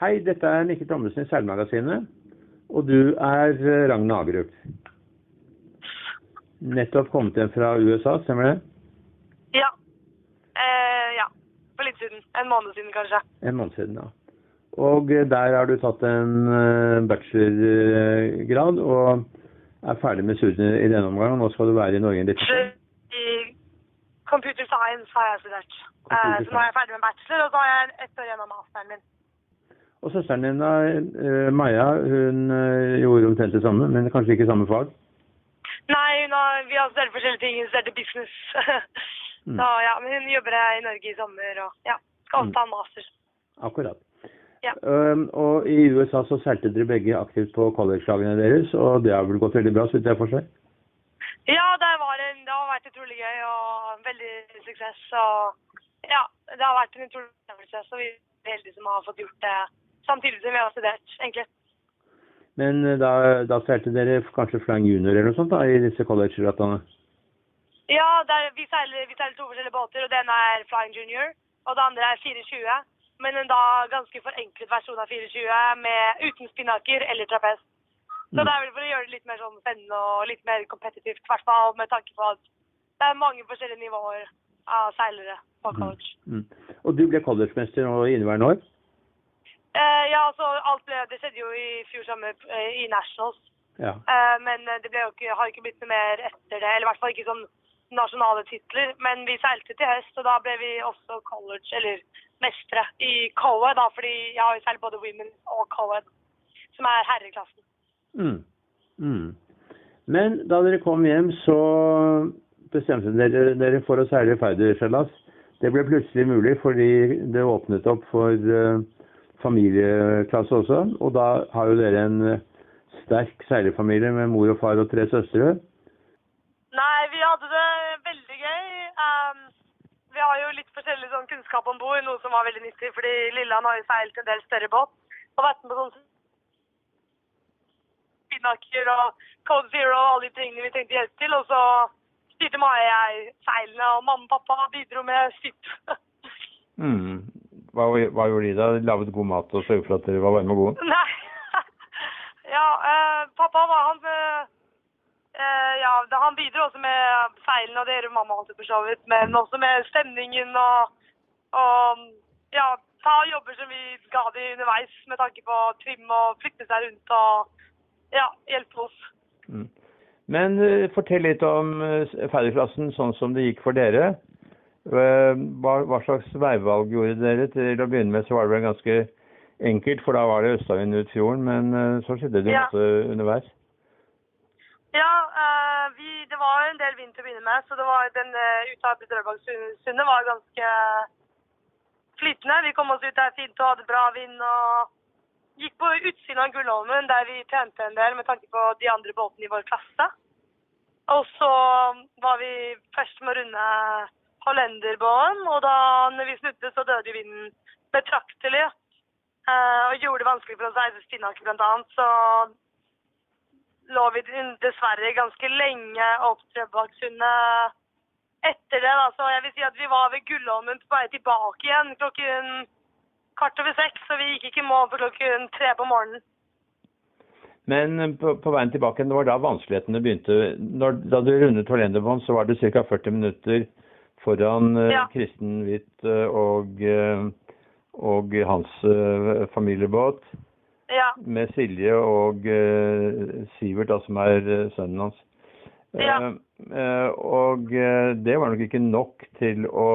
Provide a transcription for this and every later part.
Hei, dette er Mikkel Thommessen i Seilmagasinet. Og du er eh, Ragna Agerup. Nettopp kommet hjem fra USA, stemmer det? Ja. Eh, ja. For litt siden. En måned siden, kanskje. En måned siden, ja. Og eh, der har du tatt en eh, bachelorgrad og er ferdig med studiene i denne omgang. og Nå skal du være i Norge en liten computer science har jeg studert. Eh, Computer så nå er jeg ferdig med bachelor, og så har jeg ett år igjen av masteren min. Og søsteren din, da, eh, Maja, hun eh, gjorde omtrent det samme, men kanskje ikke samme fag? Nei, hun har, vi har studert forskjellige ting. Hun studerte business. Mm. så ja, men hun jobber her i Norge i sommer, og ja. Skal også Mm. ta en master. Akkurat. Ja. Um, og i USA så seilte dere begge aktivt på college-lagene deres, og det har vel gått veldig bra, så vidt jeg se? Ja, det, var en, det har vært utrolig gøy og veldig suksess. Og ja, det har vært en utrolig opplevelse. Så vi er heldige som har fått gjort det samtidig som vi har studert, egentlig. Men eh, da, da seilte dere kanskje Flying Junior eller noe sånt da, i disse college-rattene? Ja, det er, vi, seiler, vi seiler to forskjellige båter, og den er Flying Junior, og det andre er 420. Men en da ganske forenklet versjon av 420 med, uten spinnaker eller trapes. Så Mm. det er vel for å gjøre det litt mer sånn spennende og litt mer kompetitivt, i hvert fall med tanke på at det er mange forskjellige nivåer av seilere på college. Mm. Og du ble collegemester nå i inneværende år? Eh, ja, altså alt ble, det skjedde jo i fjor sommer eh, i Nationals. Ja. Eh, men det ble jo ikke, har ikke blitt noe mer etter det, eller i hvert fall ikke sånn nasjonale titler. Men vi seilte til høst, og da ble vi også college, eller mestere i co-ed, fordi jeg har jo seilt både women og co-ed, som er herreklassen. Mm. Mm. Men da dere kom hjem, så bestemte dere dere for å seile Færder-seilas. Det ble plutselig mulig fordi det åpnet opp for eh, familieklasse også. Og da har jo dere en eh, sterk seilerfamilie med mor og far og tre søstre. Nei, vi hadde det veldig gøy. Um, vi har jo litt forskjellig sånn kunnskap om bord, noe som var veldig nyttig, fordi Lilland har jo seilt en del større båt. Og vært med på sånn spinnaker og Code Zero og alle de tingene vi trengte hjelp til. Og så styrte Maja og jeg seilene, og mamma og pappa bidro med sitt. Mm. Hva, hva gjorde de da? Laget god mat og sørget for at dere var varme og gode? Nei. ja, eh, pappa var han eh, eh, Ja, han bidro også med feilene og det gjør mamma alltid for så vidt. Men også med stemningen og, og ja, ta jobber som vi ga de underveis med tanke på trim og flytte seg rundt og ja, hjelpe oss. Mm. Men eh, fortell litt om uh, ferdigklassen sånn som det gikk for dere. Eh, hva, hva slags veivalg gjorde dere? Til å begynne med så var det vel ganske enkelt, for da var det østavind ut fjorden, men eh, så skjedde det Ja. masse underveis. Ja, eh, vi, det var en del vind til å begynne med, så det var den uh, av Drøbaksundet var ganske flytende. Vi kom oss ut der fint og hadde bra vind og gikk på utsiden av Gullholmen der vi trente en del med tanke på de andre båtene i vår klasse. Og så var vi først med å runde Hollenderbåten, og da når vi snudde så døde vinden betraktelig. eh, og gjorde det vanskelig for oss å eie spinnaker blant annet, så lå vi dessverre ganske lenge opp Drøbaksundet etter det. da, Så jeg vil si at vi var ved Gullholmen på vei tilbake igjen klokken kvart over seks. Så vi gikk ikke i mål på klokken tre på morgenen. Men eh, på, på veien tilbake, det var da vanskelighetene begynte. Når, da du rundet Hollenderbånd, så var det ca. 40 minutter foran eh, Ja. Kristen Hvitt eh, og, eh, og hans familiebåt. Ja. med Silje og Sivert, da, som er sønnen hans. Ja. Og det var nok ikke nok til å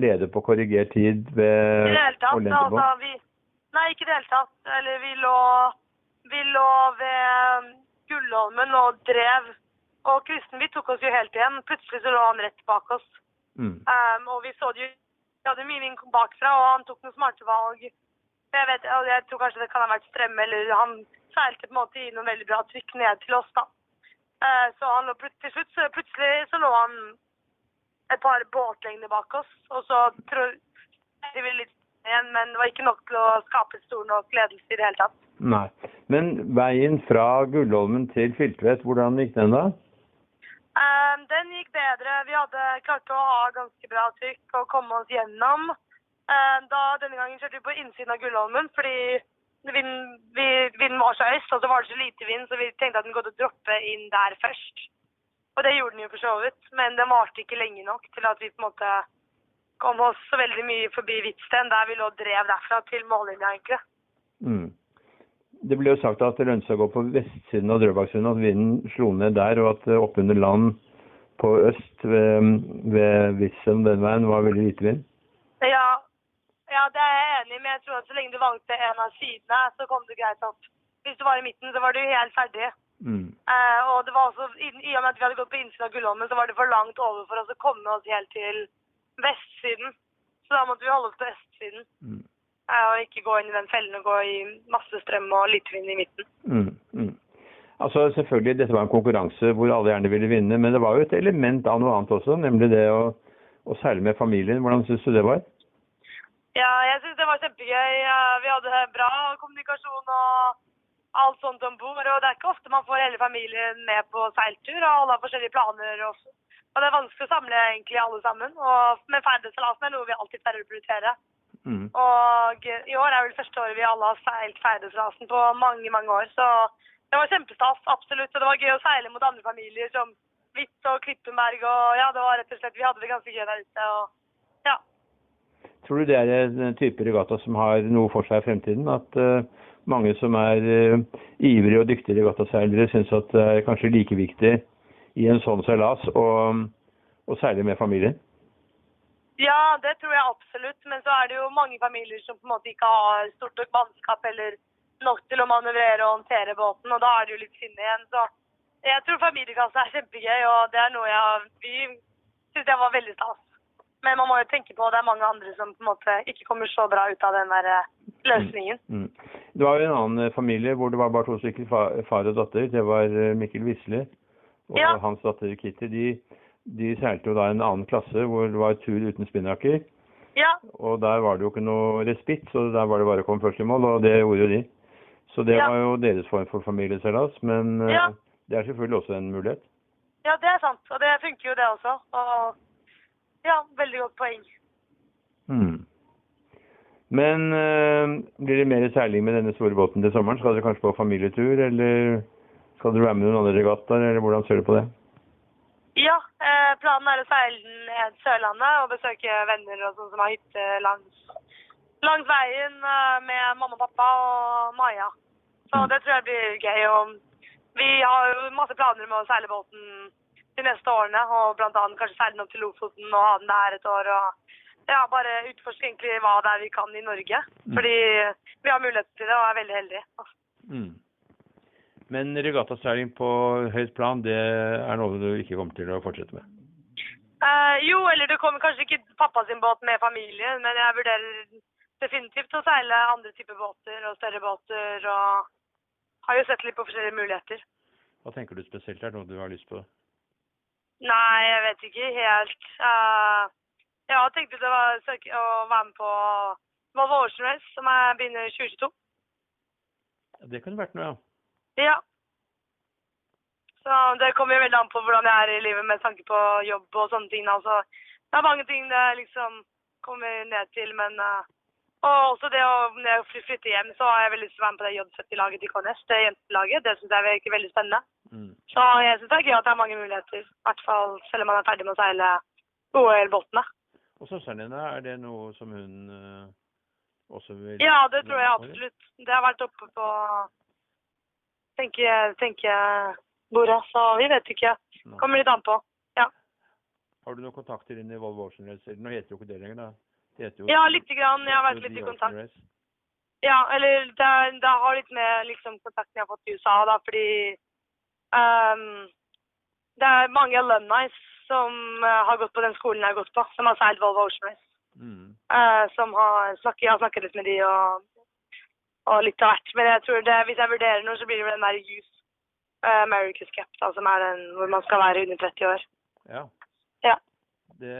lede på korrigert tid ved tatt. Altså, nei, ikke i det hele tatt. Eller vi lå, vi lå ved Gullholmen og drev. Og Kristen vi tok oss jo helt igjen. Plutselig så lå han rett bak oss. Mm. Um, og vi så det jo Vi hadde mye vind bakfra, og han tok noen smarte valg. Jeg, vet, jeg tror kanskje det kan ha vært strømme, eller han seilte på en måte i noen veldig bra trykk ned til oss, da. Uh, så han lå til slutt, så plutselig så lå han et par båtlengder bak oss, og så tror jeg vi litt igjen, men det var ikke nok til å skape stor nok ledelse i det hele tatt. Nei. Men veien fra Gullholmen til Filtvet, hvordan gikk den da? Um, den gikk bedre. Vi hadde klart å ha ganske bra trykk og komme oss gjennom. Eh, da Denne gangen kjørte vi på innsiden av Gullholmen fordi vinden, vi, vinden var så øst, og så var det så lite vind, så vi tenkte at den kom til å droppe inn der først. Og det gjorde den jo for så vidt, men den varte ikke lenge nok til at vi på en måte kom oss så veldig mye forbi Hvitsten, der vi lå og drev derfra til mållinja, egentlig. Mm. Det ble jo sagt at det lønte seg å gå på vestsiden av Drøbaksundet, at vinden slo ned der, og at oppunder land på øst ved, ved Hvitsten den veien var veldig lite vind. Ja, ja, det er jeg enig i, men jeg tror at så lenge du valgte en av sidene, så kom du greit opp. Hvis du var i midten, så var du helt ferdig. Mm. Eh, og det var også, i, og med at vi hadde gått på innsiden av Gullholmen, så var det for langt over for oss å komme oss helt til vestsiden. Så da måtte vi holde oss på østsiden. Mm. Eh, og ikke gå inn i den fellen og gå i masse strøm og lite vind i midten. Mm. Altså selvfølgelig, Dette var en konkurranse hvor alle gjerne ville vinne, men det var jo et element av noe annet også, nemlig det å, å seile med familien. Hvordan syns du det var? Ja, jeg syns det var kjempegøy. Vi hadde bra kommunikasjon og alt sånt om bord. Og det er ikke ofte man får hele familien med på seiltur, og alle har forskjellige planer. Og, og det er vanskelig å samle egentlig alle sammen. Og, men ferdighetsseilasen er noe vi alltid pleier å prioritere. Mm. Og i år er vel første året vi alle har seilt ferdighetsrasen på mange, mange år. Så det var kjempestas, absolutt. Og det var gøy å seile mot andre familier som Hvitt og Klippenberg. Og ja, det var rett og slett Vi hadde det ganske gøy der ute. og ja. Tror du det er en type regatta som har noe for seg i fremtiden? At uh, mange som er uh, ivrige og dyktige regattaseilere, syns at det er kanskje like viktig i en sånn seilas å, å seile med familien? Ja, det tror jeg absolutt. Men så er det jo mange familier som på en måte ikke har stort nok mannskap eller nok til å manøvrere og håndtere båten, og da er det jo litt sinne igjen. Så jeg tror familiekasse er kjempegøy, og det er noe jeg vi syns jeg var veldig stas. Men man må jo tenke på at det er mange andre som på en måte ikke kommer så bra ut av den der eh, løsningen. Mm. Mm. Det var jo en annen eh, familie hvor det var bare to stykker, far, far og datter. Det var eh, Mikkel Wisle og Ja. hans datter Kitty. De, de seilte jo da en annen klasse hvor det var tur uten spinnaker. Ja, Og der var det jo ikke noe respitt, så der var det bare å komme først i mål, og det gjorde jo de. Så det Ja. var jo deres form for familieseilas, men eh, Ja. det er selvfølgelig også en mulighet. ja, det er sant. Og det funker jo det også. Og ja, veldig godt poeng. Hmm. Men eh, blir det mer seiling med denne store båten til sommeren? Skal dere kanskje på familietur, eller skal dere være med noen andre regattaer, eller hvordan ser du på det? Ja, eh, planen er å seile ned Sørlandet og besøke venner og sånn som har hytte langs, langs veien med mamma og pappa og Maja. Så Mm. det tror jeg blir gøy. Og vi har jo masse planer med å seile båten de neste årene, og annet kanskje seile den opp til Lofoten og ha den der et år. og ja, bare utforske egentlig hva det er vi kan i Norge. Mm. Fordi vi har mulighet til det og er veldig heldige. Mm. Men regattaseiling på høyt plan, det er noe du ikke kommer til å fortsette med? Eh, jo, eller det kommer kanskje ikke pappa sin båt med familie, men jeg vurderer definitivt å seile andre typer båter og større båter, og har jo sett litt på forskjellige muligheter. Hva tenker du spesielt er noe du har lyst på? Nei, jeg vet ikke helt. Uh, jeg har tenkt ut å, å være med på Volvo Ocean Race, som jeg begynner i 2022. Ja, Det kunne vært noe, ja. Ja. Så det kommer jo veldig an på hvordan jeg er i livet med tanke på jobb og sånne ting. Altså, det er mange ting det liksom kommer ned til, men eh, Og også det å når jeg flytter hjem, så har jeg veldig lyst til å være med på det J70-laget til KNS, det jentelaget. Det syns jeg virker veldig spennende. Mm. Så jeg syns det er gøy at det er mange muligheter. I hvert fall selv om man er ferdig med å seile OL-båtene. Og søsteren din, er det noe som hun uh, også vil Ja, det tror jeg absolutt. Det har vært oppe på tenke- tenkebordet, så vi vet ikke. Kommer litt an på. Har du noen kontakter inn i Volvo Ocean Race? Nå heter jo ikke det lenger, da. Ja, lite grann. Jeg har vært litt i kontakt. Ja, eller det, det har litt med liksom kontakten jeg har fått i USA, da, fordi um, det er mange alumni som uh, har gått på den skolen jeg har gått på, som har seilt Volvo Ocean Race. Mm. Uh, som har snakket, jeg har snakket litt med de og, og litt av hvert. Men jeg tror det, hvis jeg vurderer noe, så blir det den der Youth uh, America's Cup, da, som er den hvor man skal være under 30 år. Ja. Ja. Det,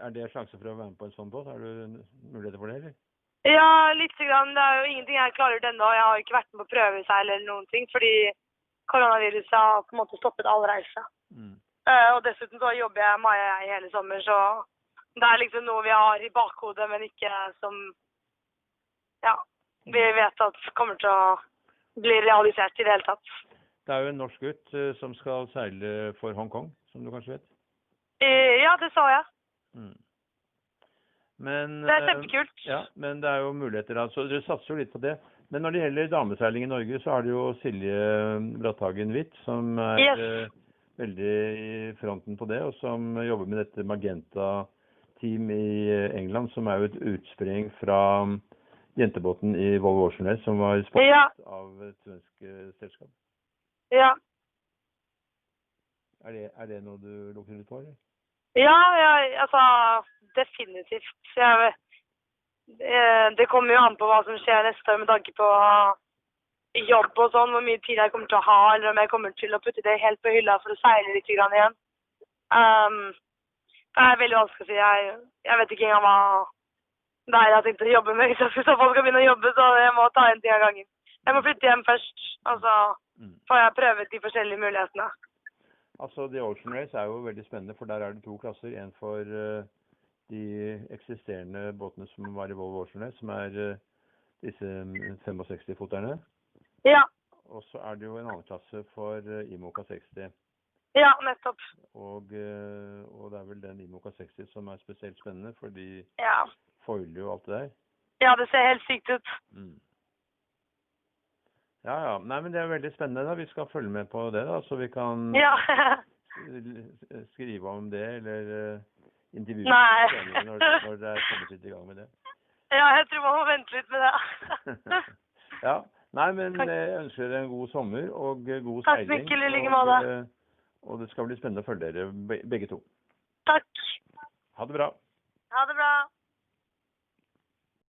er det sjanse for å være med på en sånn båt? Har du muligheter for det, eller? Ja, lite grann. Det er jo ingenting jeg klarer ut ennå. Jeg har ikke vært med på prøveseil eller noen ting, fordi koronaviruset har på en måte stoppet all reise. Mm. Uh, og dessuten så jobber jeg Maja jeg hele sommer, så det er liksom noe vi har i bakhodet, men ikke som Ja. Vi vet at kommer til å bli realisert i det hele tatt. Det er jo en norsk gutt eh, som skal seile for Hongkong, som du kanskje vet. Ja, det så jeg. Mm. Men, Det er eh, kjempekult. Ja, men det er jo muligheter. Så dere satser jo litt på det. Men når det gjelder dameseiling i Norge, så er det jo Silje Bratthagen Hvitt som er Yes. eh, veldig i fronten på det, og som jobber med dette Magenta-team i eh, England, som er jo et utspring fra mm, jentebåten i Volvo Ocean som var sponset Ja. av et svensk selskap. Ja. Er det, er det noe du lukter litt på, eller? Ja, ja, altså definitivt. Jeg, eh, det kommer jo an på hva som skjer neste år med tanke på jobb og sånn, hvor mye tid jeg kommer til å ha, eller om jeg kommer til å putte det helt på hylla for å seile litt igjen. Um, det er veldig vanskelig å si. Jeg, jeg vet ikke engang hva det er jeg har tenkt å jobbe med hvis jeg skal begynne å jobbe, så jeg må ta en ting av gangen. Jeg må flytte hjem først, og så Mm. får jeg prøve ut de forskjellige mulighetene. Altså, The Ocean Race er jo veldig spennende, for der er det to klasser. En for uh, de eksisterende båtene som var i Volvo Ocean Race, som er uh, disse mm, 65-foterne. Ja, Og så er det jo en annen klasse for uh, Imoca 60. ja, nettopp. Og, eh, og det er vel den Imoca 60 som er spesielt spennende, fordi Ja. foiler jo alt det der. ja, det ser helt sykt ut. Mm. Ja, ja. Nei, men det er veldig spennende. da. Vi skal følge med på det, da, så vi kan Ja. skrive om det, eller uh, intervjue når, når det er kommet litt i gang med det. ja, jeg tror man må vente litt med det. ja. Nei, men Takk. jeg ønsker dere en god sommer og eh, god Takk, seiling. Mikkel, i like måte. eh, og det skal bli spennende å følge dere begge to. Takk. Ha det bra. Ha det bra.